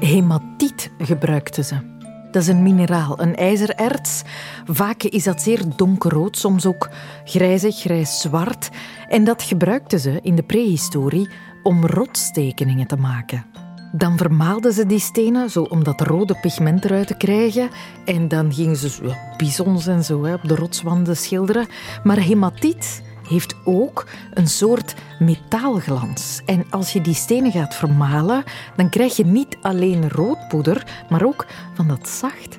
Hematiet gebruikten ze. Dat is een mineraal, een ijzererts. Vaak is dat zeer donkerrood, soms ook grijzig, grijs-zwart. En dat gebruikten ze in de prehistorie om rotstekeningen te maken. Dan vermaalden ze die stenen, zo om dat rode pigment eruit te krijgen. En dan gingen ze ja, en zo hè, op de rotswanden schilderen. Maar hematiet heeft ook een soort metaalglans. En als je die stenen gaat vermalen, dan krijg je niet alleen rood poeder, maar ook van dat zacht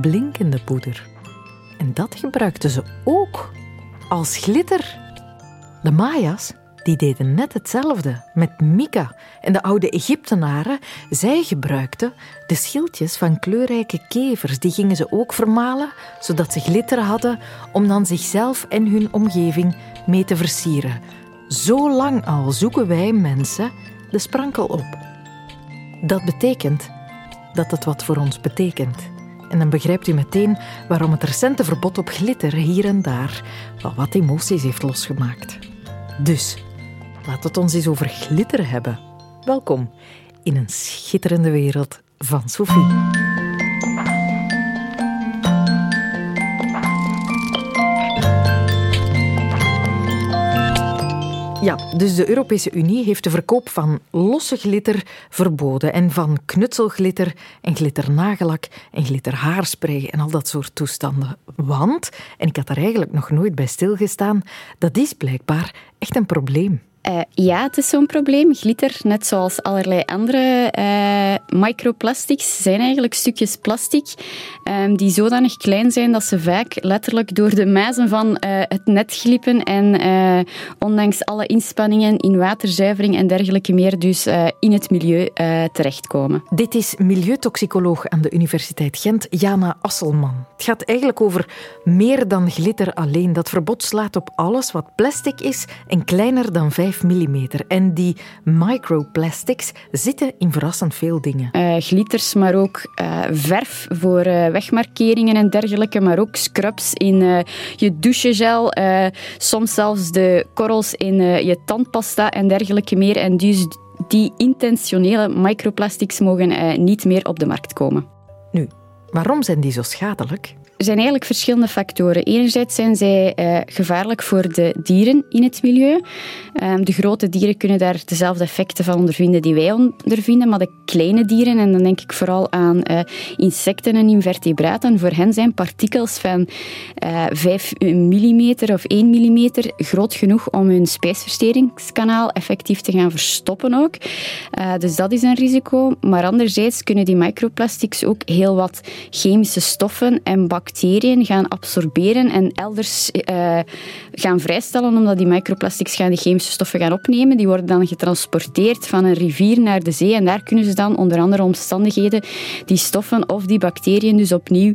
blinkende poeder. En dat gebruikten ze ook als glitter. De Maya's die deden net hetzelfde met mica. En de oude Egyptenaren, zij gebruikten de schildjes van kleurrijke kevers. Die gingen ze ook vermalen, zodat ze glitter hadden om dan zichzelf en hun omgeving mee te versieren. Zo lang al zoeken wij mensen de sprankel op. Dat betekent dat het wat voor ons betekent. En dan begrijpt u meteen waarom het recente verbod op glitter hier en daar wel wat emoties heeft losgemaakt. Dus Laat het ons eens over glitter hebben. Welkom in een schitterende wereld van Sophie. Ja, dus de Europese Unie heeft de verkoop van losse glitter verboden en van knutselglitter en glitternagellak en glitterhaarspray en al dat soort toestanden. Want, en ik had daar eigenlijk nog nooit bij stilgestaan, dat is blijkbaar echt een probleem. Uh, ja, het is zo'n probleem. Glitter, net zoals allerlei andere uh, microplastics, zijn eigenlijk stukjes plastic um, die zodanig klein zijn dat ze vaak letterlijk door de mazen van uh, het net glippen en ondanks alle inspanningen in waterzuivering en dergelijke meer dus in het milieu terechtkomen. Dit is milieutoxicoloog aan de Universiteit Gent, Jana Asselman. Het gaat eigenlijk over meer dan glitter alleen. Dat verbod slaat op alles wat plastic is en kleiner dan 5 mm. En die microplastics zitten in verrassend veel dingen. Uh, glitters, maar ook uh, verf voor uh, wegmarkeringen en dergelijke. Maar ook scrubs in je douchegel. soms zelfs de korrels in je tandpasta en dergelijke meer. En dus die intentionele microplastics mogen niet meer op de markt komen. Nu, waarom zijn die zo schadelijk? Zijn eigenlijk verschillende factoren. Enerzijds zijn zij uh, gevaarlijk voor de dieren in het milieu. Um, de grote dieren kunnen daar dezelfde effecten van ondervinden die wij ondervinden, maar de kleine dieren, en dan denk ik vooral aan uh, insecten en invertebraten, voor hen zijn partikels van uh, 5 mm of 1 mm groot genoeg om hun spijsverteringskanaal effectief te gaan verstoppen ook. Uh, dus dat is een risico. Maar anderzijds kunnen die microplastics ook heel wat chemische stoffen en bacteriën bacteriën gaan absorberen en elders uh, gaan vrijstellen, omdat die microplastics gaan die chemische stoffen gaan opnemen. Die worden dan getransporteerd van een rivier naar de zee en daar kunnen ze dan onder andere omstandigheden die stoffen of die bacteriën dus opnieuw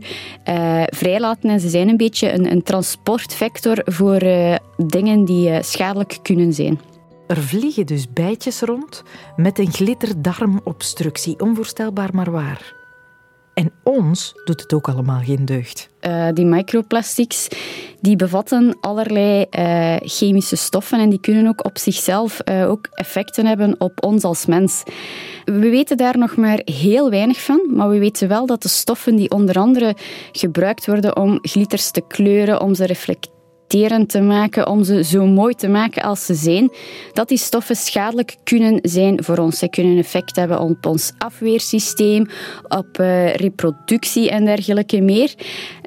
uh, vrijlaten. En ze zijn een beetje een, een transportvector voor uh, dingen die schadelijk kunnen zijn. Er vliegen dus bijtjes rond met een glitterdarmobstructie. Onvoorstelbaar, maar waar. En ons doet het ook allemaal geen deugd. Uh, die microplastics die bevatten allerlei uh, chemische stoffen en die kunnen ook op zichzelf uh, ook effecten hebben op ons als mens. We weten daar nog maar heel weinig van, maar we weten wel dat de stoffen die onder andere gebruikt worden om glitters te kleuren, om ze reflect te maken, om ze zo mooi te maken als ze zijn, dat die stoffen schadelijk kunnen zijn voor ons. Ze kunnen effect hebben op ons afweersysteem, op uh, reproductie en dergelijke meer.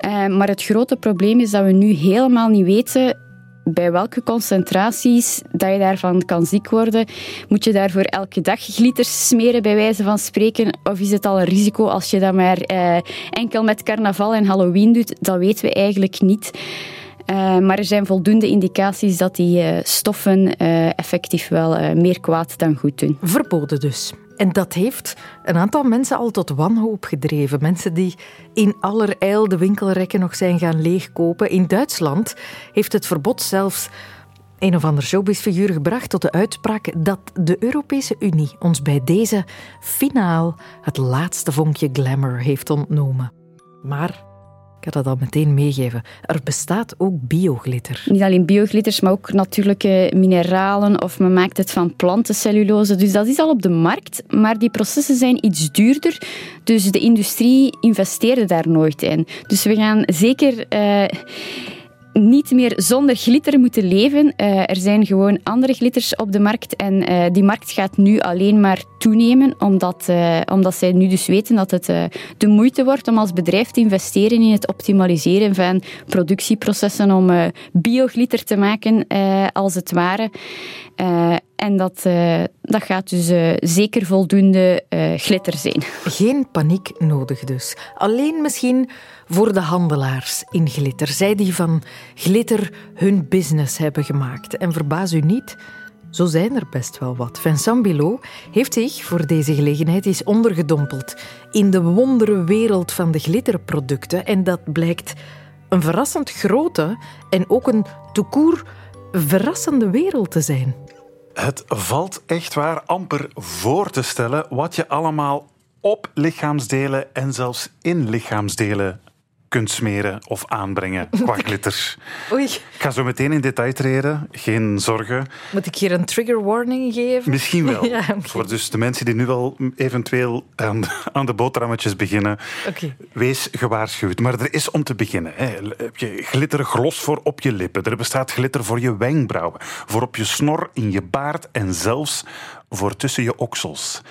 Uh, maar het grote probleem is dat we nu helemaal niet weten bij welke concentraties dat je daarvan kan ziek worden. Moet je daarvoor elke dag glitters smeren, bij wijze van spreken? Of is het al een risico als je dat maar uh, enkel met carnaval en Halloween doet? Dat weten we eigenlijk niet. Uh, maar er zijn voldoende indicaties dat die uh, stoffen uh, effectief wel meer kwaad dan goed doen. Verboden dus. En dat heeft een aantal mensen al tot wanhoop gedreven. Mensen die in allerijl de winkelrekken nog zijn gaan leegkopen. In Duitsland heeft het verbod zelfs een of ander showbizfiguur gebracht tot de uitspraak dat de Europese Unie ons bij deze finaal het laatste vonkje glamour heeft ontnomen. Maar Ga dat al meteen meegeven. Er bestaat ook bioglitter. Niet alleen bioglitters, maar ook natuurlijke mineralen of men maakt het van plantencellulose. Dus dat is al op de markt, maar die processen zijn iets duurder. Dus de industrie investeerde daar nooit in. Dus we gaan zeker... Uh, niet meer zonder glitter moeten leven. Uh, er zijn gewoon andere glitters op de markt en uh, die markt gaat nu alleen maar toenemen, omdat, uh, omdat zij nu dus weten dat het de moeite wordt om als bedrijf te investeren in het optimaliseren van productieprocessen om bioglitter te maken, als het ware. En dat, uh, dat gaat dus uh, zeker voldoende uh, glitter zijn. Geen paniek nodig dus. Alleen misschien voor de handelaars in glitter. Zij die van glitter hun business hebben gemaakt. En verbaas u niet, zo zijn er best wel wat. Vincent Bilot heeft zich voor deze gelegenheid eens ondergedompeld in de wondere wereld van de glitterproducten. En dat blijkt een verrassend grote en ook een toekoer verrassende wereld te zijn. Het valt echt waar amper voor te stellen wat je allemaal op lichaamsdelen en zelfs in lichaamsdelen kunt smeren of aanbrengen qua glitters. Oei. Ik ga zo meteen in detail treden, geen zorgen. Moet ik hier een trigger warning geven? Misschien wel. ja, Voor dus de mensen die nu wel eventueel aan, aan de boterhammetjes beginnen, okay. wees gewaarschuwd. Maar er is om te beginnen. Hè. Heb je glitterglos voor op je lippen. Er bestaat glitter voor je wenkbrauwen, voor op je snor, in je baard en zelfs voor tussen je oksels.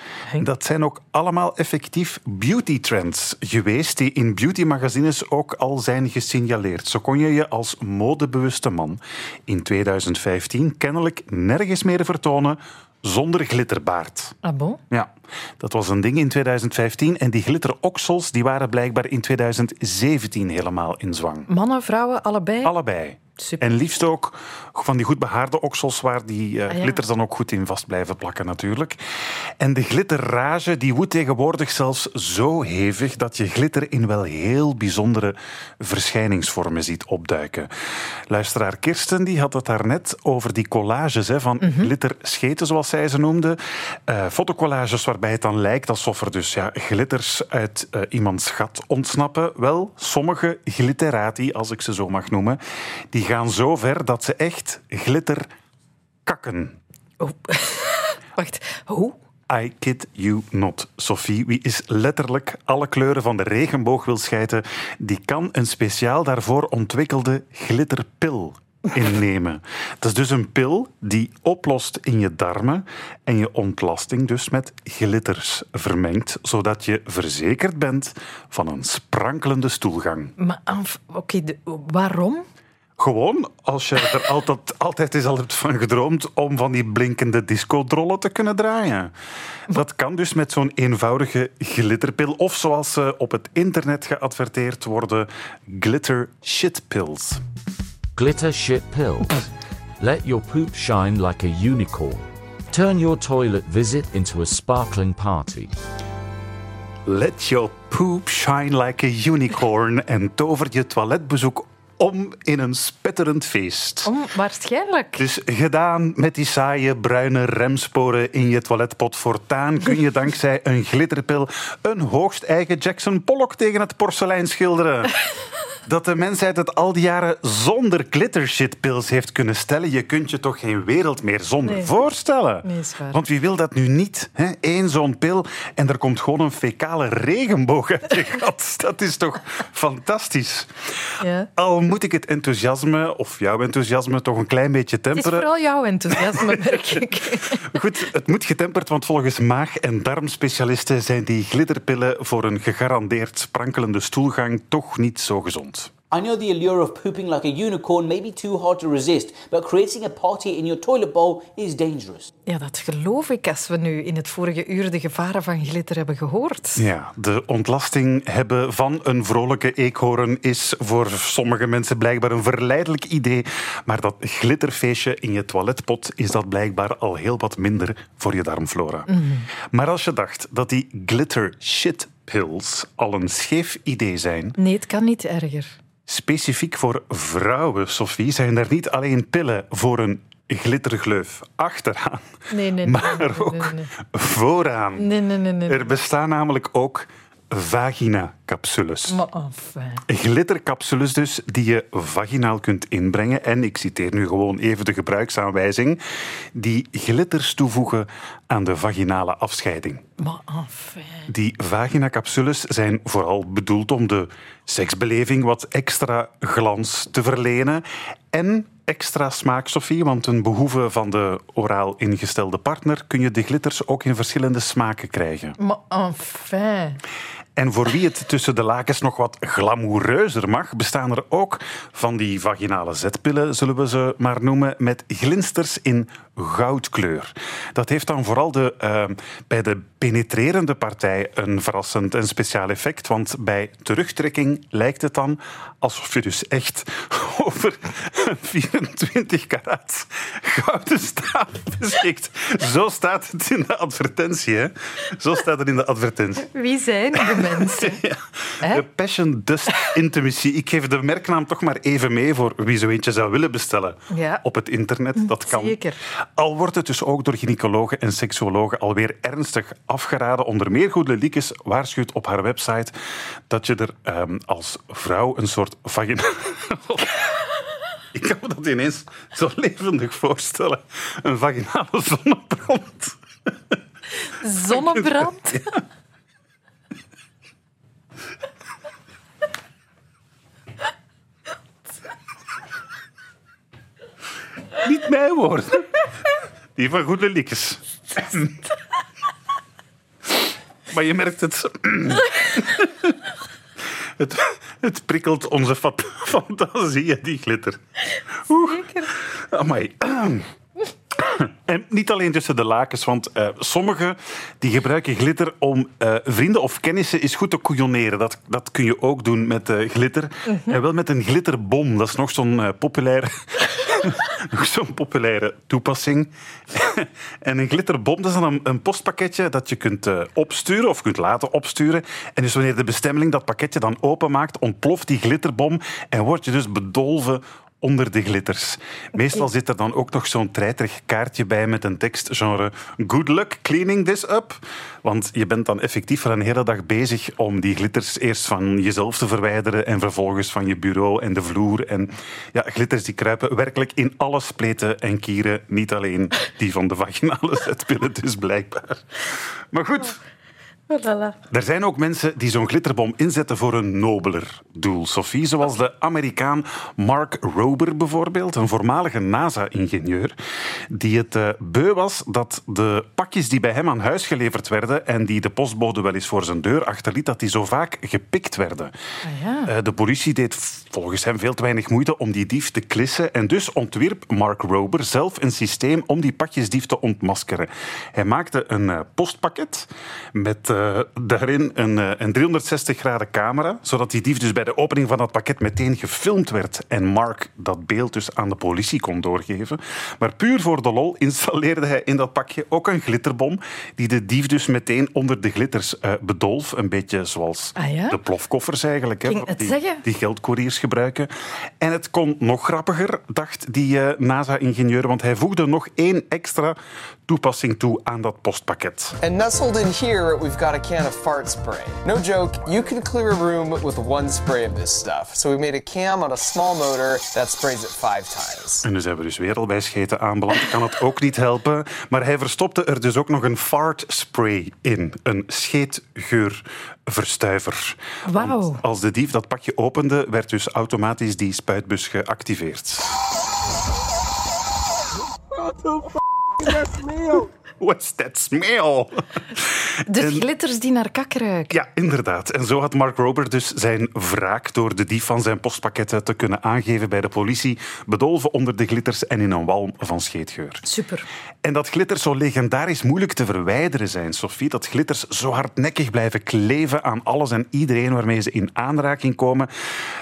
Dat zijn ook allemaal effectief beauty trends geweest die in beautymagazines ook al zijn gesignaleerd. Zo kon je je als modebewuste man in 2015 kennelijk nergens meer vertonen zonder glitterbaard. Ah bon? Ja, dat was een ding in 2015 en die glitteroksels die waren blijkbaar in 2017 helemaal in zwang. Mannen, vrouwen, allebei? Allebei. Super. En liefst ook van die goed behaarde oksels waar die uh, glitters dan ook goed in vast blijven plakken natuurlijk. En de glitterrage die woedt tegenwoordig zelfs zo hevig dat je glitter in wel heel bijzondere verschijningsvormen ziet opduiken. Luisteraar Kirsten die had het daarnet over die collages hè, van mm -hmm. glitterscheten zoals zij ze noemde. Uh, fotocollages waarbij het dan lijkt alsof er dus ja, glitters uit uh, iemands gat ontsnappen. Wel, sommige glitterati, als ik ze zo mag noemen, die gaan zo ver dat ze echt glitter kakken. Oh. Wacht, hoe? I kid you not, Sophie. Wie is letterlijk alle kleuren van de regenboog wil schijten, die kan een speciaal daarvoor ontwikkelde glitterpil innemen. Dat is dus een pil die oplost in je darmen en je ontlasting dus met glitters vermengt, zodat je verzekerd bent van een sprankelende stoelgang. Maar oké, okay, waarom? Gewoon, als je er altijd, altijd is altijd van gedroomd om van die blinkende discodrollen te kunnen draaien. Dat kan dus met zo'n eenvoudige glitterpil. Of zoals ze op het internet geadverteerd worden, glitter shitpills. Glitter shit pills. Let your poop shine like a unicorn. Turn your toilet visit into a sparkling party. Let your poop shine like a unicorn en tover je toiletbezoek om in een spetterend feest. Om, waarschijnlijk. Dus gedaan met die saaie bruine remsporen in je toiletpot voortaan kun je dankzij een glitterpil een hoogst eigen Jackson Pollock tegen het porselein schilderen. dat de mensheid het al die jaren zonder glittershitpils heeft kunnen stellen. Je kunt je toch geen wereld meer zonder nee. voorstellen? Nee, is waar. Want wie wil dat nu niet? Hè? Eén zo'n pil en er komt gewoon een fecale regenboog uit je gat. Dat is toch fantastisch? Ja. Al moet ik het enthousiasme, of jouw enthousiasme, toch een klein beetje temperen. Het is vooral jouw enthousiasme, merk ik. Goed, het moet getemperd, want volgens maag- en darmspecialisten zijn die glitterpillen voor een gegarandeerd sprankelende stoelgang toch niet zo gezond. I know the allure of pooping like a unicorn may be too hard to resist, but creating a party in your toilet bowl is dangerous. Ja, dat geloof ik als we nu in het vorige uur de gevaren van glitter hebben gehoord. Ja, de ontlasting hebben van een vrolijke eekhoorn is voor sommige mensen blijkbaar een verleidelijk idee. Maar dat glitterfeestje in je toiletpot is dat blijkbaar al heel wat minder voor je darmflora. Mm. Maar als je dacht dat die glitter shit pills al een scheef idee zijn. Nee, het kan niet erger. Specifiek voor vrouwen, Sophie, zijn er niet alleen pillen voor een glittergleuf achteraan, nee, nee, maar nee, nee, ook vooraan. Nee, nee, nee, nee. Er bestaan namelijk ook vagina-capsules. Enfin. Glittercapsules dus, die je vaginaal kunt inbrengen. En ik citeer nu gewoon even de gebruiksaanwijzing. Die glitters toevoegen aan de vaginale afscheiding. Maar enfin. Die vagina-capsules zijn vooral bedoeld om de seksbeleving wat extra glans te verlenen. En extra smaak, Sophie, want een behoeve van de oraal ingestelde partner kun je de glitters ook in verschillende smaken krijgen. Maar enfin. En voor wie het tussen de lakens nog wat glamoureuzer mag, bestaan er ook van die vaginale zetpillen, zullen we ze maar noemen, met glinsters in goudkleur. Dat heeft dan vooral de, uh, bij de penetrerende partij een verrassend en speciaal effect, want bij terugtrekking lijkt het dan alsof je dus echt over 24 karat gouden staaf beschikt. Zo staat het in de advertentie. Hè? Zo staat het in de advertentie. Wie zijn de mensen? De Passion Dust Intimacy. Ik geef de merknaam toch maar even mee voor wie zo eentje zou willen bestellen Ja. op het internet. Dat kan. Zeker. Al wordt het dus ook door gynaecologen en seksuologen alweer ernstig afgeraden. Onder meer Goede Liekes waarschuwt op haar website dat je er ehm, als vrouw een soort vagina... Ik kan me dat ineens zo levendig voorstellen. Een vaginale zonnebrand. Zonnebrand? Niet mijn woorden. Die van Goede Liekes. Maar je merkt het. Het, het prikkelt onze fantasie, die glitter. Zeker. Amai. En niet alleen tussen de lakens, want eh, sommigen die gebruiken glitter om eh, vrienden of kennissen eens goed te couilloneren. Dat, dat kun je ook doen met eh, glitter. En wel met een glitterbom. Dat is nog zo'n populaire, nog zo'n populaire toepassing. en een glitterbom dat is dan een, een postpakketje dat je kunt opsturen of kunt laten opsturen. En dus wanneer de bestemming dat pakketje dan openmaakt, ontploft die glitterbom en word je dus bedolven onder de glitters. Meestal zit er dan ook nog zo'n treiterig kaartje bij met een tekst genre Good luck cleaning this up. Want je bent dan effectief voor een hele dag bezig om die glitters eerst van jezelf te verwijderen en vervolgens van je bureau en de vloer. En ja, glitters die kruipen werkelijk in alle spleten en kieren. Niet alleen die van de vaginale zetpillen dus blijkbaar. Maar goed... Er zijn ook mensen die zo'n glitterbom inzetten voor een nobeler doel, Sophie. Zoals de Amerikaan Mark Rober bijvoorbeeld, een voormalige NASA-ingenieur, die het eh, beu was dat de pakjes die bij hem aan huis geleverd werden en die de postbode wel eens voor zijn deur achterliet, dat die zo vaak gepikt werden. Ah ja. Eh, De politie deed volgens hem veel te weinig moeite om die dief te klissen en dus ontwierp Mark Rober zelf een systeem om die pakjesdief te ontmaskeren. Hij maakte een eh, postpakket met eh, daarin een, eh, een 360 graden camera, zodat die dief dus bij de opening van dat pakket meteen gefilmd werd en Mark dat beeld dus aan de politie kon doorgeven. Maar puur voor de lol installeerde hij in dat pakje ook een glitterbom die de dief dus meteen onder de glitters eh, bedolf. Een beetje zoals Ah ja? de plofkoffers eigenlijk. hè, die, die geldcouriers gebruiken. En het kon nog grappiger, dacht die eh, NASA-ingenieur, want hij voegde nog één extra toepassing toe aan dat postpakket. And nestled in here, we've got a can of fart spray. No joke, you can clear a room with one spray of this stuff. So we made a cam on a small motor that sprays it five times. En nu zijn we dus weer al bij scheten aanbeland. Kan het ook niet helpen. Maar hij verstopte er dus ook nog een fart spray in. Een scheetgeurverstuiver. Wauw. Als de dief dat pakje opende, werd dus automatisch die spuitbus geactiveerd. What's that smell? De glitters die naar kak ruiken. Ja, inderdaad. En zo had Mark Rober dus zijn wraak door de dief van zijn postpakketten te kunnen aangeven bij de politie, bedolven onder de glitters en in een walm van scheetgeur. Super. En dat glitters zo legendarisch moeilijk te verwijderen zijn, Sophie, dat glitters zo hardnekkig blijven kleven aan alles en iedereen waarmee ze in aanraking komen,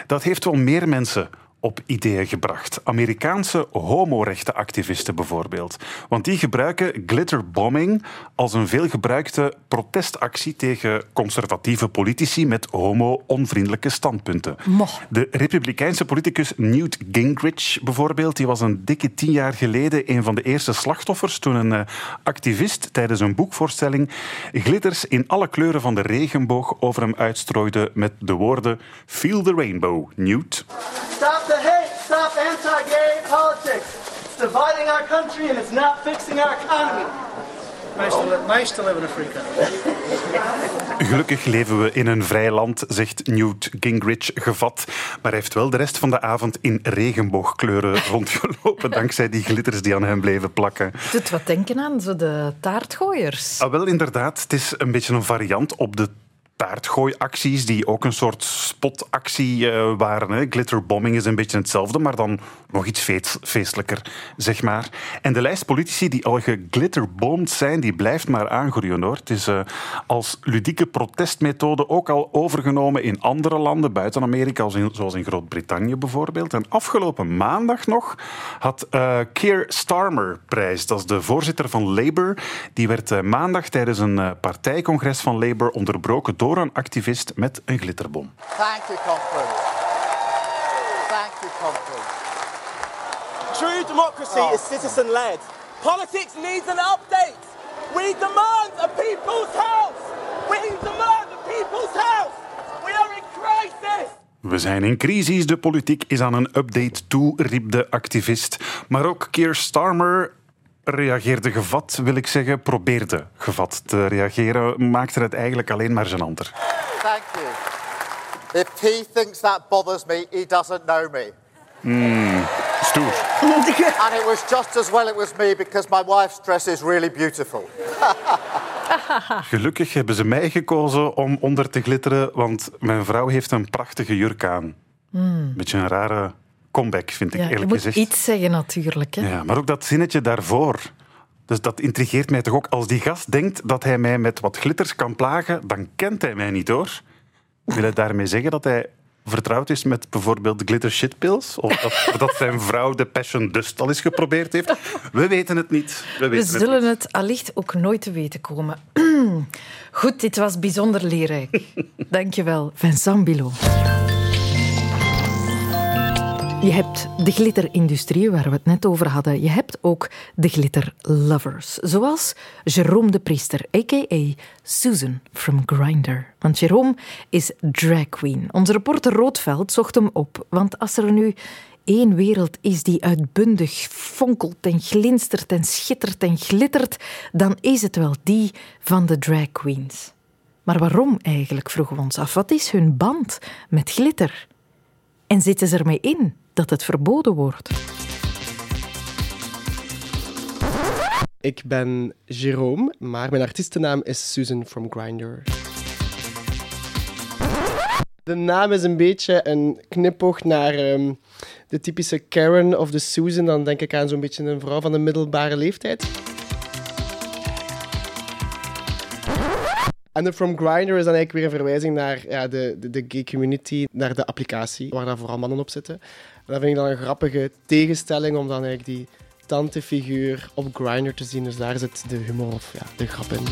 dat heeft wel meer mensen op ideeën gebracht. Amerikaanse homorechtenactivisten bijvoorbeeld. Want die gebruiken glitterbombing als een veelgebruikte protestactie tegen conservatieve politici met homo-onvriendelijke standpunten. De republikeinse politicus Newt Gingrich bijvoorbeeld, die was een dikke tien jaar geleden een van de eerste slachtoffers toen een eh, activist tijdens een boekvoorstelling glitters in alle kleuren van de regenboog over hem uitstrooide met de woorden Feel the rainbow, Newt. Stop stop anti-gay politics. It's dividing our country and it's not fixing our economy. Nice to, live in a free country. Gelukkig leven we in een vrij land, zegt Newt Gingrich gevat. Maar hij heeft wel de rest van de avond in regenboogkleuren rondgelopen, dankzij die glitters die aan hem bleven plakken. Het doet wat denken aan zo de taartgooiers. Ah, wel, inderdaad. Het is een beetje een variant op de taartgooiacties die ook een soort spotactie uh, waren. Hè. Glitterbombing is een beetje hetzelfde, maar dan nog iets feestelijker, zeg maar. En de lijst politici die al geglitterbomd zijn, die blijft maar aangroeien. Hoor. Het is uh, als ludieke protestmethode ook al overgenomen in andere landen buiten Amerika, zoals in Groot-Brittannië bijvoorbeeld. En afgelopen maandag nog had uh, Keir Starmer prijs. Dat is de voorzitter van Labour. Die werd maandag tijdens een partijcongres van Labour onderbroken door een activist met een glitterbom. Thank you, conference. Thank you, conference. True democracy oh. is citizen-led. Politics needs an update. We demand a people's house. We demand a people's house. We are in crisis. We zijn in crisis, de politiek is aan een update toe, riep de activist. Maar ook Keir Starmer reageerde gevat, wil ik zeggen, probeerde gevat te reageren, maakte het eigenlijk alleen maar gênanter. Thank you. If he thinks that bothers me, he doesn't know me. Mm, stoer. And it was just as well it was me because my wife's dress is really beautiful. Gelukkig hebben ze mij gekozen om onder te glitteren, want mijn vrouw heeft een prachtige jurk aan. Mm. Beetje een rare comeback, vind ik ja, eerlijk gezegd. Je moet iets zeggen natuurlijk. Hè? Ja, maar ook dat zinnetje daarvoor. Dus dat intrigeert mij toch ook. Als die gast denkt dat hij mij met wat glitters kan plagen, dan kent hij mij niet hoor. Wil hij daarmee zeggen dat hij vertrouwd is met bijvoorbeeld glitter shitpills? Of dat, dat, zijn vrouw de Passion Dust al eens geprobeerd heeft? We weten het niet. We, zullen het, het, allicht ook nooit te weten komen. Goed, dit was bijzonder leerrijk. Dankjewel, Vincent Bilot. Je hebt de glitterindustrie, waar we het net over hadden. Je hebt ook de glitterlovers. Zoals Jerome de Priester, a.k.a. Susan from Grindr. Want Jerome is drag queen. Onze reporter Roodveld zocht hem op. Want als er nu één wereld is die uitbundig fonkelt en glinstert en schittert en glittert, dan is het wel die van de drag queens. Maar waarom eigenlijk, vroegen we ons af. Wat is hun band met glitter? En zitten ze ermee in dat het verboden wordt? Ik ben Jerome, maar mijn artiestennaam is Susan from Grindr. De naam is een beetje een knipoog naar um, de typische Karen of de Susan. Dan denk ik aan zo'n beetje een vrouw van de middelbare leeftijd. En de From Grindr is dan eigenlijk weer een verwijzing naar ja, de, de, de, gay community, naar de applicatie, waar daar vooral mannen op zitten. En dat vind ik dan een grappige tegenstelling, om dan eigenlijk die tantefiguur op Grindr te zien. Dus daar zit de humor of ja, de grap in.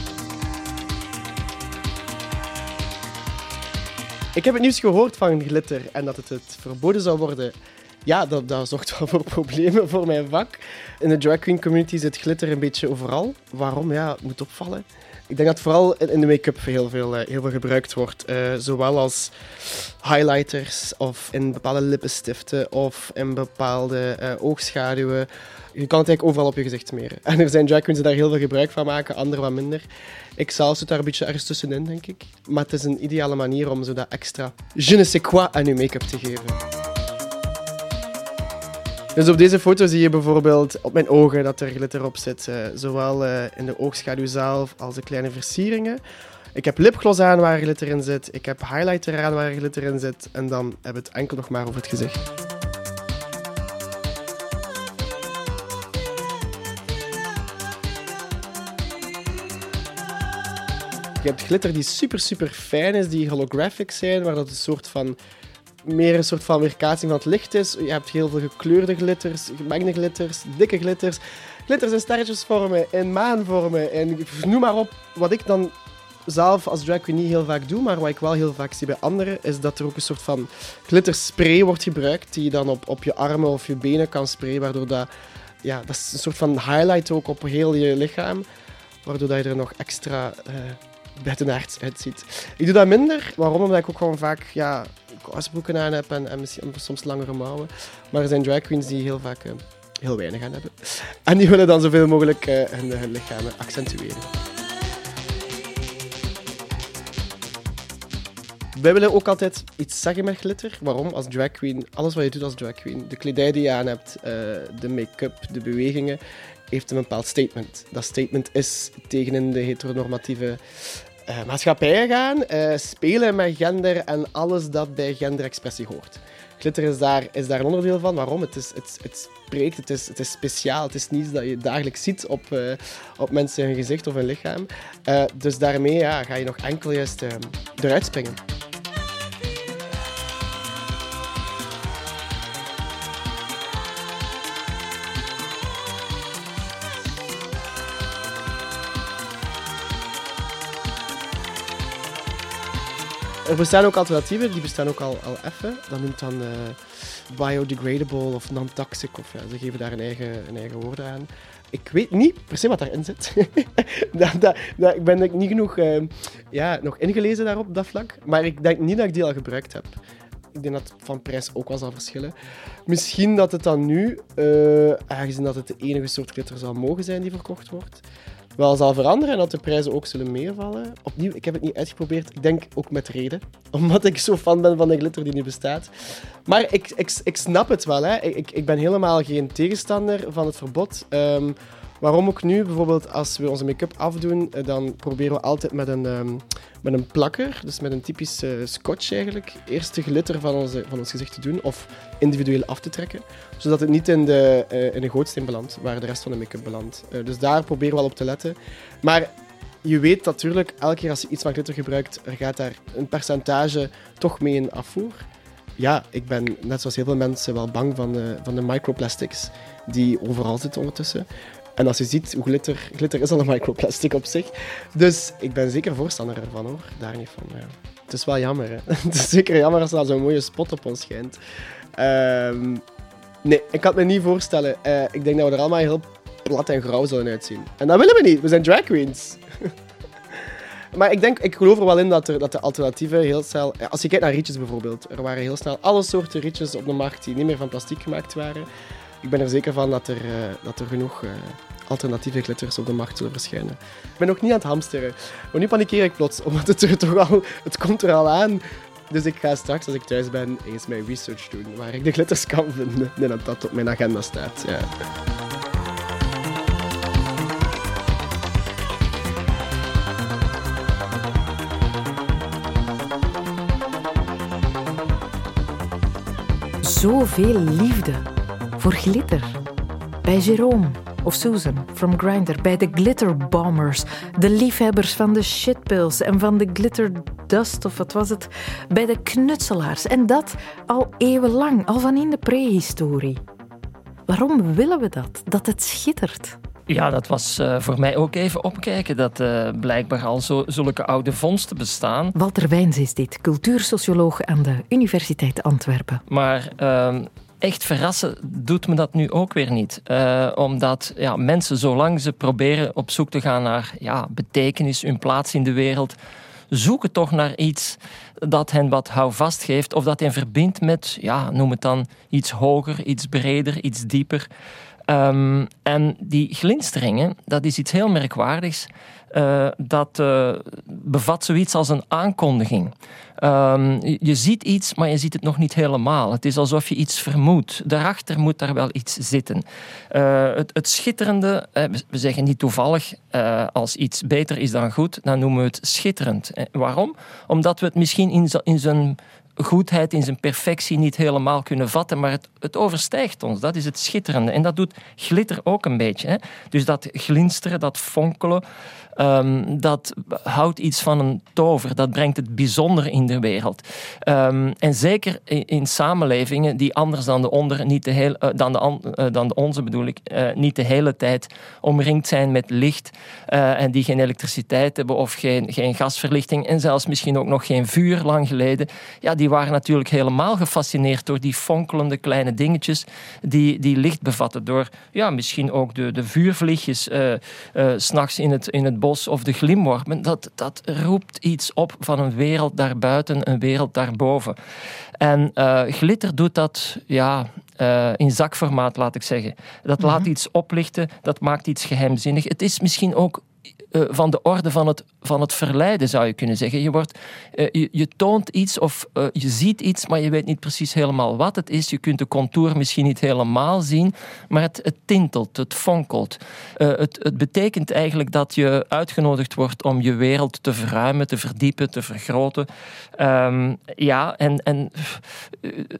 Ik heb het nieuws gehoord van glitter en dat het, het verboden zou worden. Ja, dat, dat zorgt wel voor problemen voor mijn vak. In de drag queen community zit glitter een beetje overal. Waarom? Ja, het moet opvallen. Ik denk dat vooral in de make-up heel veel, eh, heel veel gebruikt wordt. Uh, zowel als highlighters of in bepaalde lippenstiften of in bepaalde uh, oogschaduwen. Je kan het eigenlijk overal op je gezicht smeren. En er zijn drag queens die daar heel veel gebruik van maken, anderen wat minder. Ik zelf zit daar een beetje ergens tussenin, denk ik. Maar het is een ideale manier om zo dat extra je ne sais quoi aan je make-up te geven. Dus op deze foto zie je bijvoorbeeld op mijn ogen dat er glitter op zit. Uh, zowel uh, in de oogschaduw zelf als de kleine versieringen. Ik heb lipgloss aan waar glitter in zit. Ik heb highlighter aan waar glitter in zit. En dan hebben we het enkel nog maar over het gezicht. Je hebt glitter die super, super fijn is, die holographic zijn, waar dat een soort van meer een soort van weerkaatsing van het licht is. Je hebt heel veel gekleurde glitters, gemengde glitters, dikke glitters. Glitters in sterretjesvormen, in maanvormen, en noem maar op. Wat ik dan zelf als drag queen niet heel vaak doe, maar wat ik wel heel vaak zie bij anderen, is dat er ook een soort van glitterspray wordt gebruikt, die je dan op, op je armen of je benen kan sprayen, waardoor dat... Ja, dat is een soort van highlight ook op heel je lichaam, waardoor dat je er nog extra uh, buitenaards uitziet. Ik doe dat minder, waarom? Omdat ik ook gewoon vaak ja, kousbroeken aan heb en, en misschien, soms langere mouwen. Maar er zijn drag queens die heel vaak uh, heel weinig aan hebben. En die willen dan zoveel mogelijk uh, hun, lichamen accentueren. Wij willen ook altijd iets zeggen met glitter. Waarom? Als drag queen, alles wat je doet als drag queen, de kledij die je aan hebt, uh, de make-up, de bewegingen, heeft een bepaald statement. Dat statement is tegen in de heteronormatieve uh, maatschappij gaan, uh, spelen met gender en alles dat bij genderexpressie hoort. Glitter is daar, is daar een onderdeel van. Waarom? Het, is, het, het spreekt, het is, het is speciaal. Het is niets dat je dagelijks ziet op, uh, op mensen hun gezicht of hun lichaam. dus daarmee ja, ga je nog enkel juist eruit springen. Er bestaan ook alternatieven, die bestaan ook al, al even. Dat noemt dan uh, biodegradable of non-toxic. Of, ja, ze geven daar een eigen, een eigen woord aan. Ik weet niet per se wat daarin zit. dat, dat, ik ben niet genoeg uh, ja, nog ingelezen daarop, op dat vlak. Maar ik denk niet dat ik die al gebruikt heb. Ik denk dat van prijs ook wel zal verschillen. Misschien dat het dan nu, uh, aangezien dat het de enige soort glitter zal mogen zijn die verkocht wordt, wel zal veranderen en dat de prijzen ook zullen meevallen. Opnieuw, ik heb het niet uitgeprobeerd. Ik denk ook met reden. Omdat ik zo fan ben van de glitter die nu bestaat. Maar ik, ik, ik snap het wel. Hè. Ik, ik ben helemaal geen tegenstander van het verbod. Um, Waarom ook nu, bijvoorbeeld als we onze make-up afdoen, eh, dan proberen we altijd met een, um, met een plakker, dus met een typisch uh, scotch eigenlijk, eerst de glitter van, onze, van ons gezicht te doen of individueel af te trekken, zodat het niet in de, uh, in de gootsteen belandt, waar de rest van de make-up belandt. dus daar proberen we wel op te letten. Maar je weet natuurlijk, elke keer als je iets van glitter gebruikt, er gaat daar een percentage toch mee in afvoer. Ja, ik ben net zoals heel veel mensen wel bang van van de microplastics die overal zitten ondertussen. En als je ziet hoe glitter, glitter is al een microplastic op zich. Dus ik ben zeker voorstander ervan hoor, daar niet van. Ja. Het is wel jammer hè. Het is zeker jammer als er zo'n mooie spot op ons schijnt. Um, nee, ik kan het me niet voorstellen. Uh, ik denk dat we er allemaal heel plat en grauw zullen uitzien. En dat willen we niet, we zijn drag queens. Maar ik denk, ik geloof er wel in dat, er, dat de alternatieven heel snel... Als je kijkt naar rietjes bijvoorbeeld, er waren heel snel alle soorten rietjes op de markt die niet meer van plastic gemaakt waren ik ben er zeker van dat er, uh, dat er genoeg uh, alternatieve glitters op de markt zullen verschijnen. Ik ben nog niet aan het hamsteren. Maar nu panikeer ik plots, omdat het er toch al... Het komt er al aan. Dus ik ga straks, als ik thuis ben, eens mijn research doen waar ik de glitters kan vinden. En dat dat op mijn agenda staat. Ja. Zoveel liefde voor glitter. Bij Jerome of Susan from Grindr, bij de Glitter Bombers, de liefhebbers van de shitpills en van de glitter dust of wat was het, bij de knutselaars. En dat al eeuwenlang, al van in de prehistorie. Waarom willen we dat? Dat het schittert? Ja, dat was uh, voor mij ook even opkijken dat uh, blijkbaar al zo, zulke oude vondsten bestaan. Walter Wijns is dit, cultuursocioloog aan de Universiteit Antwerpen. Maar uh, echt verrassen doet me dat nu ook weer niet. Uh, omdat ja, mensen, zolang ze proberen op zoek te gaan naar ja, betekenis, hun plaats in de wereld, zoeken toch naar iets dat hen wat houvast geeft of dat hen verbindt met, ja, noem het dan, iets hoger, iets breder, iets dieper. Um, en die glinsteringen, dat is iets heel merkwaardigs. Uh, dat uh, bevat zoiets als een aankondiging. Um, je ziet iets, maar je ziet het nog niet helemaal. Het is alsof je iets vermoedt. Daarachter moet daar wel iets zitten. Uh, het, het, schitterende, we zeggen niet toevallig, als iets beter is dan goed, dan noemen we het schitterend. waarom? Omdat we het misschien in, in zijn goedheid in zijn perfectie niet helemaal kunnen vatten, maar het, het overstijgt ons. Dat is het schitterende. En dat doet glitter ook een beetje. Hè? Dus dat glinsteren, dat fonkelen, Ehm, dat houdt iets van een tover. Dat brengt het bijzonder in de wereld. Ehm, en zeker in, samenlevingen die anders dan de, onder, niet de heel, uh, dan, de, uh, dan de onze bedoel ik, uh, niet de hele tijd omringd zijn met licht en die geen elektriciteit hebben of geen, geen gasverlichting en zelfs misschien ook nog geen vuur lang geleden. Ja, die waren natuurlijk helemaal gefascineerd door die fonkelende kleine dingetjes die, die licht bevatten. Door ja, misschien ook de, de vuurvliegjes s'nachts in het, in het bos of de glimwormen, dat, dat roept iets op van een wereld daarbuiten, een wereld daarboven. En uh, glitter doet dat ja, uh, in zakformaat, laat ik zeggen. Dat laat mhm. iets oplichten, dat maakt iets geheimzinnig. Het is misschien ook uh, van de orde van het van het verleiden, zou je kunnen zeggen. Je, wordt, uh, je, je, toont iets of uh, je ziet iets, maar je weet niet precies helemaal wat het is. Je kunt de contour misschien niet helemaal zien, maar het, het tintelt, het fonkelt. Het, het, betekent eigenlijk dat je uitgenodigd wordt om je wereld te verruimen, te verdiepen, te vergroten. Um, ja, en, en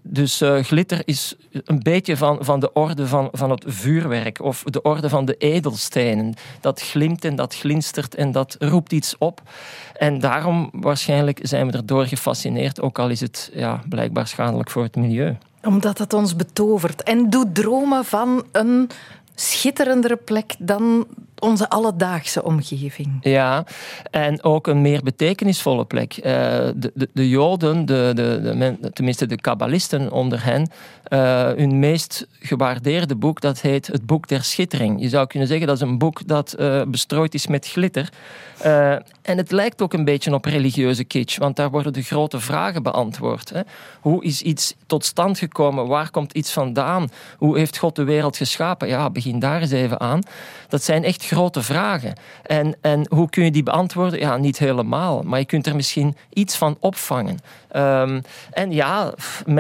dus glitter is een beetje van, van de orde van, van het vuurwerk of de orde van de edelstenen. Dat glimt en dat glinstert en dat roept iets op. En daarom waarschijnlijk zijn we erdoor gefascineerd, ook al is het ja, blijkbaar schadelijk voor het milieu. Omdat het ons betovert en doet dromen van een schitterendere plek dan onze alledaagse omgeving. Ja, en ook een meer betekenisvolle plek. Uh, de, de, de, Joden, de, de, tenminste de kabbalisten onder hen, uh, hun meest gewaardeerde boek, dat heet Het Boek der Schittering. Je zou kunnen zeggen dat is een boek dat uh, bestrooid is met glitter. en het lijkt ook een beetje op religieuze kitsch, want daar worden de grote vragen beantwoord. Hè. Hoe is iets tot stand gekomen? Waar komt iets vandaan? Hoe heeft God de wereld geschapen? Ja, begin daar eens even aan. Dat zijn echt grote vragen. En, en hoe kun je die beantwoorden? Ja, niet helemaal, maar je kunt er misschien iets van opvangen. Um, en ja,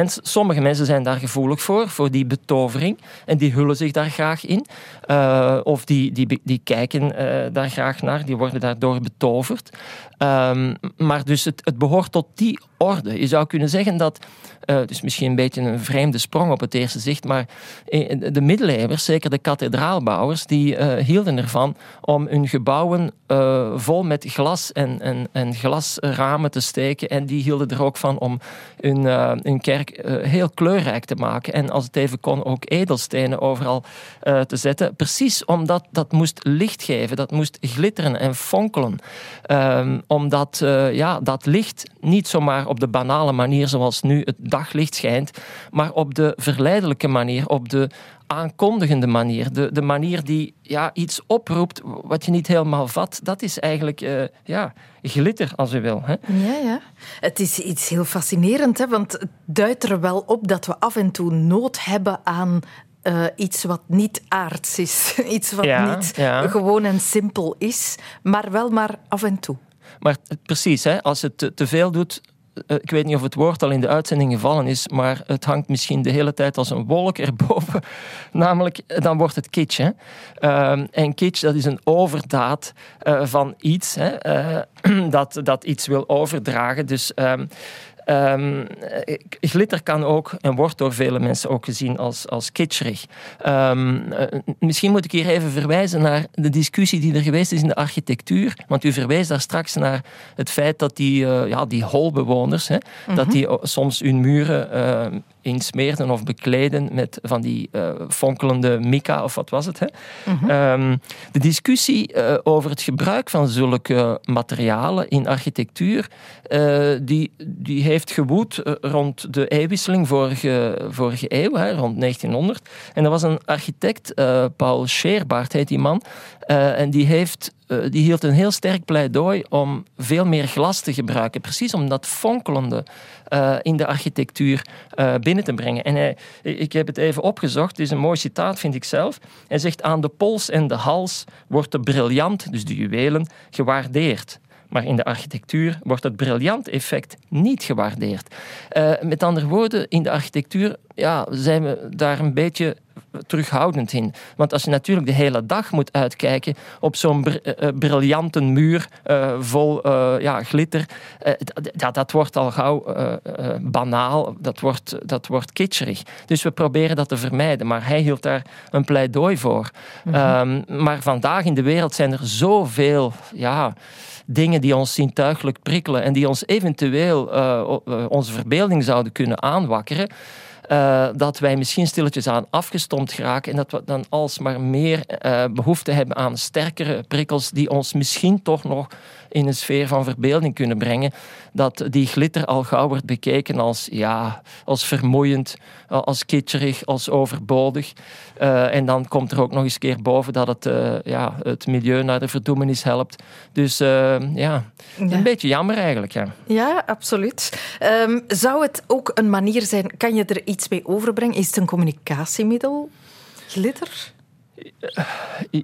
sommige mensen zijn daar gevoelig voor, voor die betovering. En die hullen zich daar graag in. Uh, of die, die, die kijken uh, daar graag naar, die worden daardoor betoverd. Um, maar dus het, het behoort tot die orde. Je zou kunnen zeggen dat uh, dus misschien een beetje een vreemde sprong op het eerste zicht, maar de middeleeuwers, zeker de kathedraalbouwers, die hielden ervan om hun gebouwen vol met glas en, en, en glasramen te steken. En die hielden er ook van om hun, hun kerk heel kleurrijk te maken. En als het even kon, ook edelstenen overal te zetten. Precies omdat dat moest licht geven, dat moest glitteren en fonkelen. Um, omdat ja, dat licht niet zomaar op de banale manier zoals nu het daglicht schijnt, maar op de verleidelijke manier, op de aankondigende manier. De, de manier die ja, iets oproept wat je niet helemaal vat. Dat is eigenlijk uh, ja, glitter, als u wil. Hè? Ja, ja. Het is iets heel fascinerend, hè? want het duidt er wel op dat we af en toe nood hebben aan uh, iets wat niet aards is. Iets wat ja, niet ja. gewoon en simpel is, maar wel maar af en toe. Maar precies, hè, als het te, veel doet, eh, ik weet niet of het woord al in de uitzending gevallen is, maar het hangt misschien de hele tijd als een wolk erboven. Namelijk, dan wordt het kitsch. Uh, en kitsch, dat is een overdaad uh, van iets, hè? Uh, dat, dat iets wil overdragen. Dus ehm, Um, glitter kan ook en wordt door vele mensen ook gezien als, als kitscherig. Um, uh, misschien moet ik hier even verwijzen naar de discussie die er geweest is in de architectuur. Want u verwijst daar straks naar het feit dat die, uh, ja, die holbewoners, hè, mm -hmm. dat die soms hun muren uh, insmeerden of bekleden met van die fonkelende mica of wat was het. Hè? Mm -hmm. um, de discussie over het gebruik van zulke materialen in architectuur, die, die heeft gewoed eh, rond de eeuwwisseling vorige, vorige eeuw, hè, rond 1900. En er was een architect, uh, Paul Scheerbaard heet die man, uh, en die, heeft, uh, die hield een heel sterk pleidooi om veel meer glas te gebruiken. Precies om dat fonkelende in de architectuur binnen te brengen. En hij, ik heb het even opgezocht, het is een mooi citaat, vind ik zelf. Hij zegt, aan de pols en de hals wordt de briljant, dus de juwelen, gewaardeerd. Maar in de architectuur wordt het briljant effect niet gewaardeerd. Met andere woorden, in de architectuur ja, zijn we daar een beetje terughoudend in. Want als je natuurlijk de hele dag moet uitkijken op zo'n br briljante muur vol ja, glitter, dat, dat wordt al gauw banaal, dat wordt, dat wordt kitscherig. Dus we proberen dat te vermijden. Maar hij hield daar een pleidooi voor. Mhm. Ehm, maar vandaag in de wereld zijn er zoveel ja, dingen die ons zintuigelijk prikkelen en die ons eventueel onze verbeelding zouden kunnen aanwakkeren. Uh, dat wij misschien stilletjes aan afgestompt geraken en dat we dan alsmaar meer uh, behoefte hebben aan sterkere prikkels die ons misschien toch nog in een sfeer van verbeelding kunnen brengen, dat die glitter al gauw wordt bekeken als, ja, als vermoeiend, als kitscherig, als overbodig. Uh, en dan komt er ook nog eens keer boven dat het, uh, ja, het milieu naar de verdoemenis helpt. Dus uh, ja, een beetje jammer eigenlijk. Ja, ja absoluut. Um, zou het ook een manier zijn, kan je er iets mee overbrengen? Is het een communicatiemiddel? Glitter?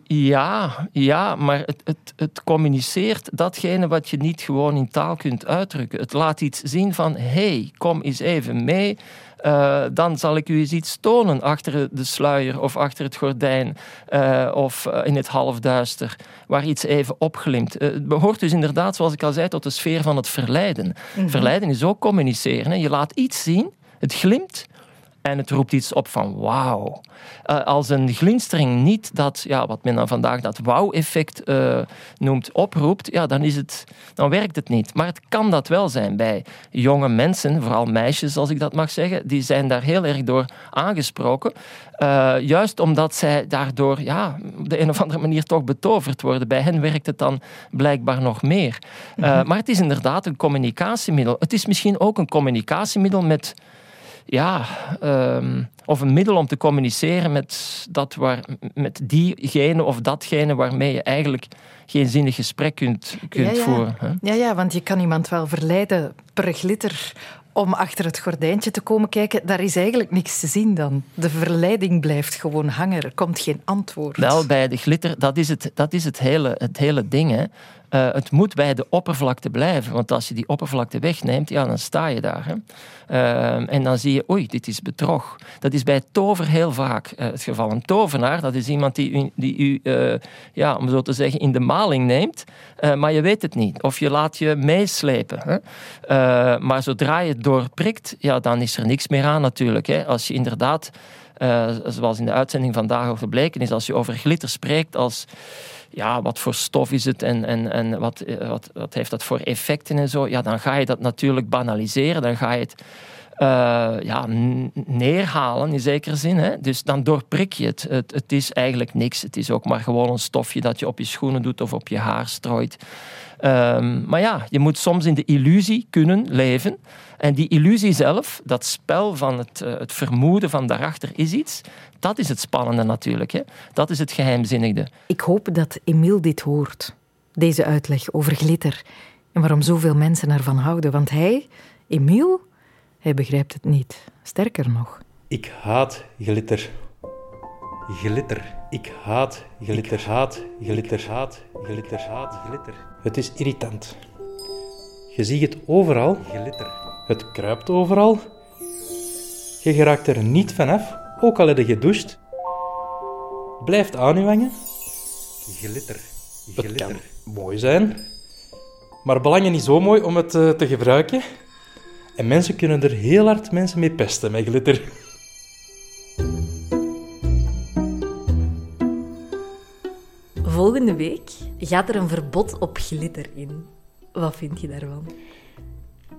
Ja, ja maar het, het, het, communiceert datgene wat je niet gewoon in taal kunt uitdrukken. Het laat iets zien van, hey, kom eens even mee. Uh, dan zal ik u eens iets tonen achter de sluier of achter het gordijn uh, of uh, in het halfduister, waar iets even opglimt. het behoort dus inderdaad, zoals ik al zei, tot de sfeer van het verleiden. Mm -hmm. Verleiden is ook communiceren. Hè. Je laat iets zien, het glimt, en het roept iets op van wauw. Uh, als een glinstering niet dat, ja, wat men dan vandaag dat wauw-effect uh, noemt, oproept, ja, dan, is het, dan werkt het niet. Maar het kan dat wel zijn bij jonge mensen, vooral meisjes als ik dat mag zeggen, die zijn daar heel erg door aangesproken. Uh, juist omdat zij daardoor ja, op de een of andere manier toch betoverd worden. Bij hen werkt het dan blijkbaar nog meer. Mm -hmm. Maar het is inderdaad een communicatiemiddel. Het is misschien ook een communicatiemiddel met ja, um, of een middel om te communiceren met, dat waar, met diegene of datgene waarmee je eigenlijk geen zinnig gesprek kunt, kunt ja, ja. voeren. Hè? Ja, ja, want je kan iemand wel verleiden per glitter om achter het gordijntje te komen kijken, daar is eigenlijk niks te zien dan. De verleiding blijft gewoon hangen, er komt geen antwoord. Wel, bij de glitter, dat is het, dat is het, hele, het hele ding. Hè. Uh, het moet bij de oppervlakte blijven, want als je die oppervlakte wegneemt, ja, dan sta je daar. Hè. Uh, en dan zie je, oei, dit is bedrog. Dat is bij tover heel vaak uh, het geval. Een tovenaar, dat is iemand die u, die u ja, om zo te zeggen, in de maling neemt, maar je weet het niet. Of je laat je meeslepen. Hè. maar zodra je doorprikt, ja, dan is er niks meer aan natuurlijk. Hè. Als je inderdaad, zoals in de uitzending vandaag over gebleken is, als je over glitter spreekt als ja, wat voor stof is het en, en, en wat, eh, wat, wat heeft dat voor effecten en zo, ja, dan ga je dat natuurlijk banaliseren. Dan ga je het uh, ja, neerhalen in zekere zin. Hè? Dus dan doorprik je het. het. Het is eigenlijk niks. Het is ook maar gewoon een stofje dat je op je schoenen doet of op je haar strooit. Um, maar ja, je moet soms in de illusie kunnen leven. En die illusie zelf, dat spel van het, uh, het vermoeden van daarachter is iets, dat is het spannende natuurlijk. Hè? Dat is het geheimzinnige. Ik hoop dat Emile dit hoort, deze uitleg over glitter. En waarom zoveel mensen ervan houden. Want hij, Emile, hij begrijpt het niet. Sterker nog. Ik haat glitter. Glitter. Ik haat glitter. Ik haat glitter. Haat glitter. Haat glitter. Het is irritant. Je ziet het overal. Glitter. Het kruipt overal. Je geraakt er niet vanaf, ook al heb je gedoucht. Blijft aan je hangen. Glitter. Glitter. Het kan mooi zijn, maar belangen niet zo mooi om het uh, te gebruiken. En mensen kunnen er heel hard mensen mee pesten met glitter. Volgende week gaat er een verbod op glitter in. Wat vind je daarvan?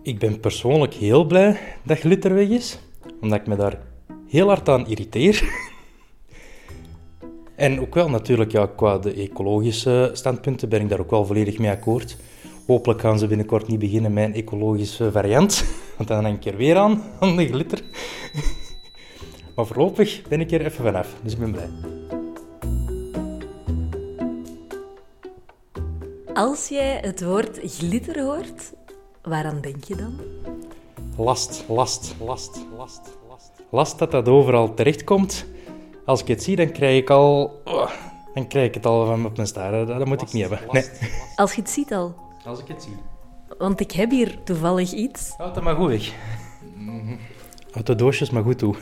Ik ben persoonlijk heel blij dat glitter weg is, omdat ik me daar heel hard aan irriteer. en ook wel natuurlijk, qua de ecologische standpunten ben ik daar ook wel volledig mee akkoord. Hopelijk gaan ze binnenkort niet beginnen met een ecologische variant, want dan denk ik er weer aan, aan de glitter. maar voorlopig ben ik er even vanaf, dus ik ben blij. Als jij het woord glitter hoort, waaraan denk je dan? Last, last, last, last, last. Last dat dat overal terechtkomt. Als ik het zie, dan krijg ik al... Oh, dan krijg ik het al van op mijn staren. Dat, moet ik niet hebben. Nee. Als je het ziet al? Als ik het zie. Want ik heb hier toevallig iets. Houd dat maar goed weg. Houd de doosjes maar goed toe.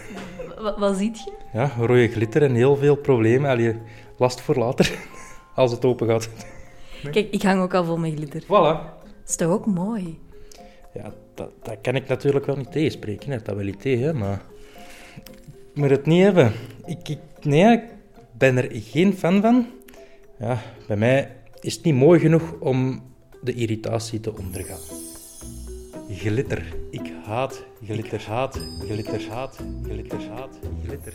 Wat, wat ziet je? Ja, rode glitter en heel veel problemen. Allee, last voor later, als het open gaat. Kijk, ik hang ook al vol met glitter. Voilà. Dat is toch ook mooi? Ja, dat, dat kan ik natuurlijk wel niet tegenspreken. Hè. Dat wil ik tegen, maar... Ik moet het niet hebben. Ik, ik, nee, ik ben er geen fan van. Ja, bij mij is het niet mooi genoeg om de irritatie te ondergaan. Glitter. Ik haat glitter. Haat, glitter, haat, glitter, haat, glitter.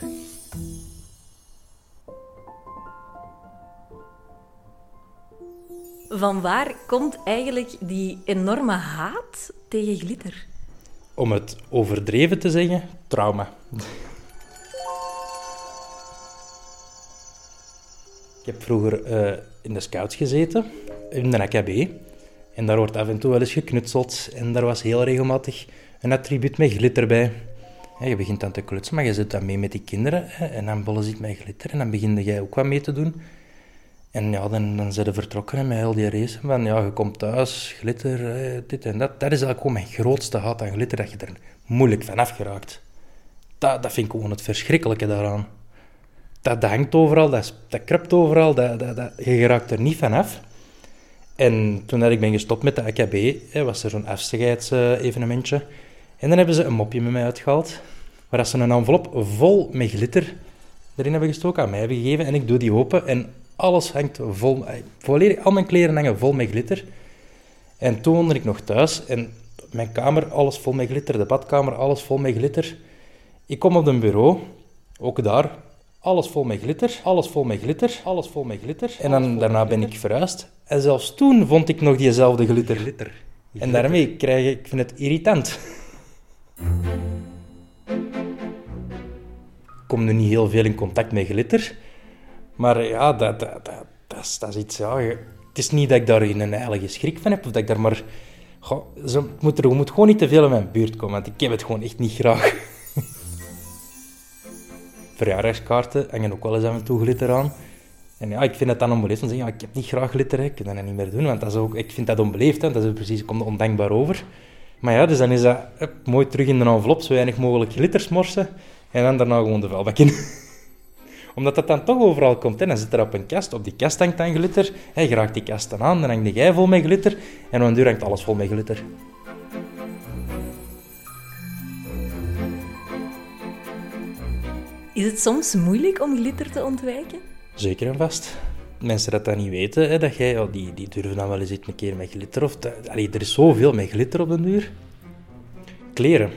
Van waar komt eigenlijk die enorme haat tegen glitter? Om het overdreven te zeggen, trauma. Ik heb vroeger uh, in de scouts gezeten, in de AKB. En daar wordt af en toe wel eens geknutseld. En daar was heel regelmatig een attribuut met glitter bij. je begint dan te klutsen, maar je zit dan mee met die kinderen. en dan bollen ze met glitter. En dan begin jij ook wat mee te doen. En ja, dan, dan zijn ze vertrokken met heel die race. Van ja, je komt thuis, glitter, dit en dat. Dat is eigenlijk gewoon mijn grootste haat aan glitter, dat je er moeilijk van afgeraakt. Dat, dat vind ik gewoon het verschrikkelijke daaraan. Dat, dat hangt overal, dat, dat krupt overal, dat, dat, dat, je geraakt er niet van af. En toen ik ben gestopt met de AKB, was er zo'n afscheidsevenementje. En dan hebben ze een mopje met mij uitgehaald, waar ze een envelop vol met glitter erin hebben gestoken, aan mij hebben gegeven. En ik doe die open en alles hangt vol, volledig, al mijn kleren hangen vol met glitter. En toen woonde ik nog thuis en mijn kamer, alles vol met glitter, de badkamer, alles vol met glitter. Ik kom op een bureau, ook daar, alles vol met glitter, alles vol met glitter, alles vol met glitter. En dan, daarna ben ik verhuisd. En zelfs toen vond ik nog diezelfde glitter. glitter. En daarmee krijg ik, ik vind het irritant. Ik kom nu niet heel veel in contact met glitter. Maar ja, dat, dat, dat, dat, is, iets... Ja, het is niet dat ik daar een heilige schrik van heb, of dat ik daar maar... Ze moet er moet gewoon niet te veel in mijn buurt komen, want ik heb het gewoon echt niet graag. Verjaardagskaarten hangen ook wel eens af en toe glitter aan. En ja, ik vind het dan onbeleefd om te zeggen, ja, ik heb niet graag glitter, ik kan dat niet meer doen, want dat is ook, ik vind dat onbeleefd, hè, dat is precies, komt ondankbaar over. Maar ja, dus dan is dat mooi terug in de envelop, zo weinig mogelijk glitter smorsen, en dan daarna gewoon de vuilbak in. Omdat dat dan toch overal komt. Hè. Dan zit er op een kast, op die kast hangt dan glitter. Hij je raakt die kast dan aan, dan hangt jij vol met glitter. En op een duur hangt alles vol met glitter. Is het soms moeilijk om glitter te ontwijken? Zeker en vast. Mensen dat dat niet weten, hè, dat jij, ja, die, die durven dan wel eens een keer met glitter. Of allee, er is zoveel met glitter op een duur. Kleren.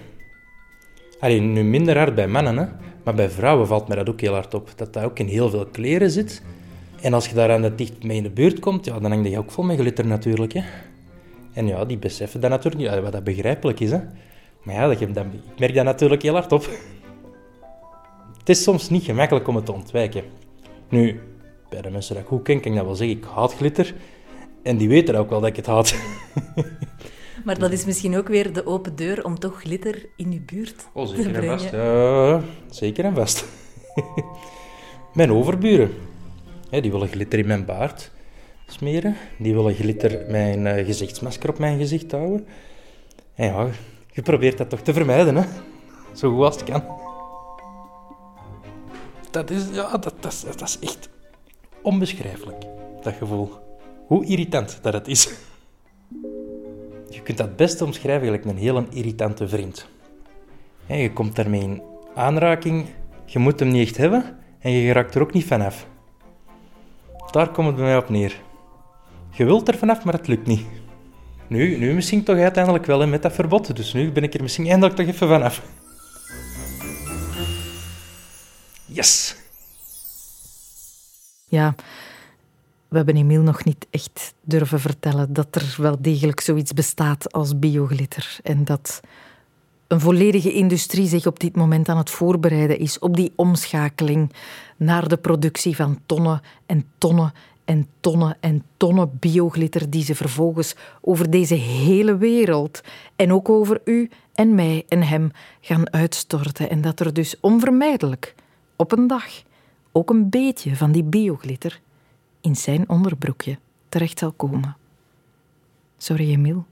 Allee, nu minder hard bij mannen, hè. Maar bij vrouwen valt mij dat ook heel hard op. Dat dat ook in heel veel kleren zit. En als je daar aan dicht mee in de buurt komt, ja, dan hang je ook vol met glitter natuurlijk. Hè. En ja, die beseffen dat natuurlijk niet, wat dat begrijpelijk is. Hè. Maar ja, dat, dat, ik merk dat natuurlijk heel hard op. Het is soms niet gemakkelijk om het te ontwijken. Nu, bij de mensen dat ik goed ken, kan ik dat wel zeggen, ik haat glitter. En die weten ook wel dat ik het haat. Maar dat is misschien ook weer de open deur om toch glitter in je buurt oh, zeker te brengen. En vast. Ja, zeker en vast. mijn overburen, die willen glitter in mijn baard smeren. Die willen glitter mijn uh, gezichtsmasker op mijn gezicht houden. En ja, je probeert dat toch te vermijden, hè? Zo goed als het kan. Dat is, ja, dat, dat, dat is echt onbeschrijfelijk, dat gevoel. Hoe irritant dat het is. Je kunt dat best omschrijven gelijk een hele irritante vriend. Je komt daarmee in aanraking, je moet hem niet echt hebben en je raakt er ook niet vanaf. Daar komt het bij mij op neer. Je wilt er vanaf, maar het lukt niet. Nu, nu misschien toch uiteindelijk wel met dat verbod, dus nu ben ik er misschien eindelijk toch even vanaf. Yes! Ja, we hebben Emiel nog niet echt durven vertellen dat er wel degelijk zoiets bestaat als bioglitter. En dat een volledige industrie zich op dit moment aan het voorbereiden is op die omschakeling naar de productie van tonnen en tonnen en tonnen en tonnen bioglitter die ze vervolgens over deze hele wereld en ook over u en mij en hem gaan uitstorten. En dat er dus onvermijdelijk op een dag ook een beetje van die bioglitter in zijn onderbroekje terecht zal komen. Sorry, Emile.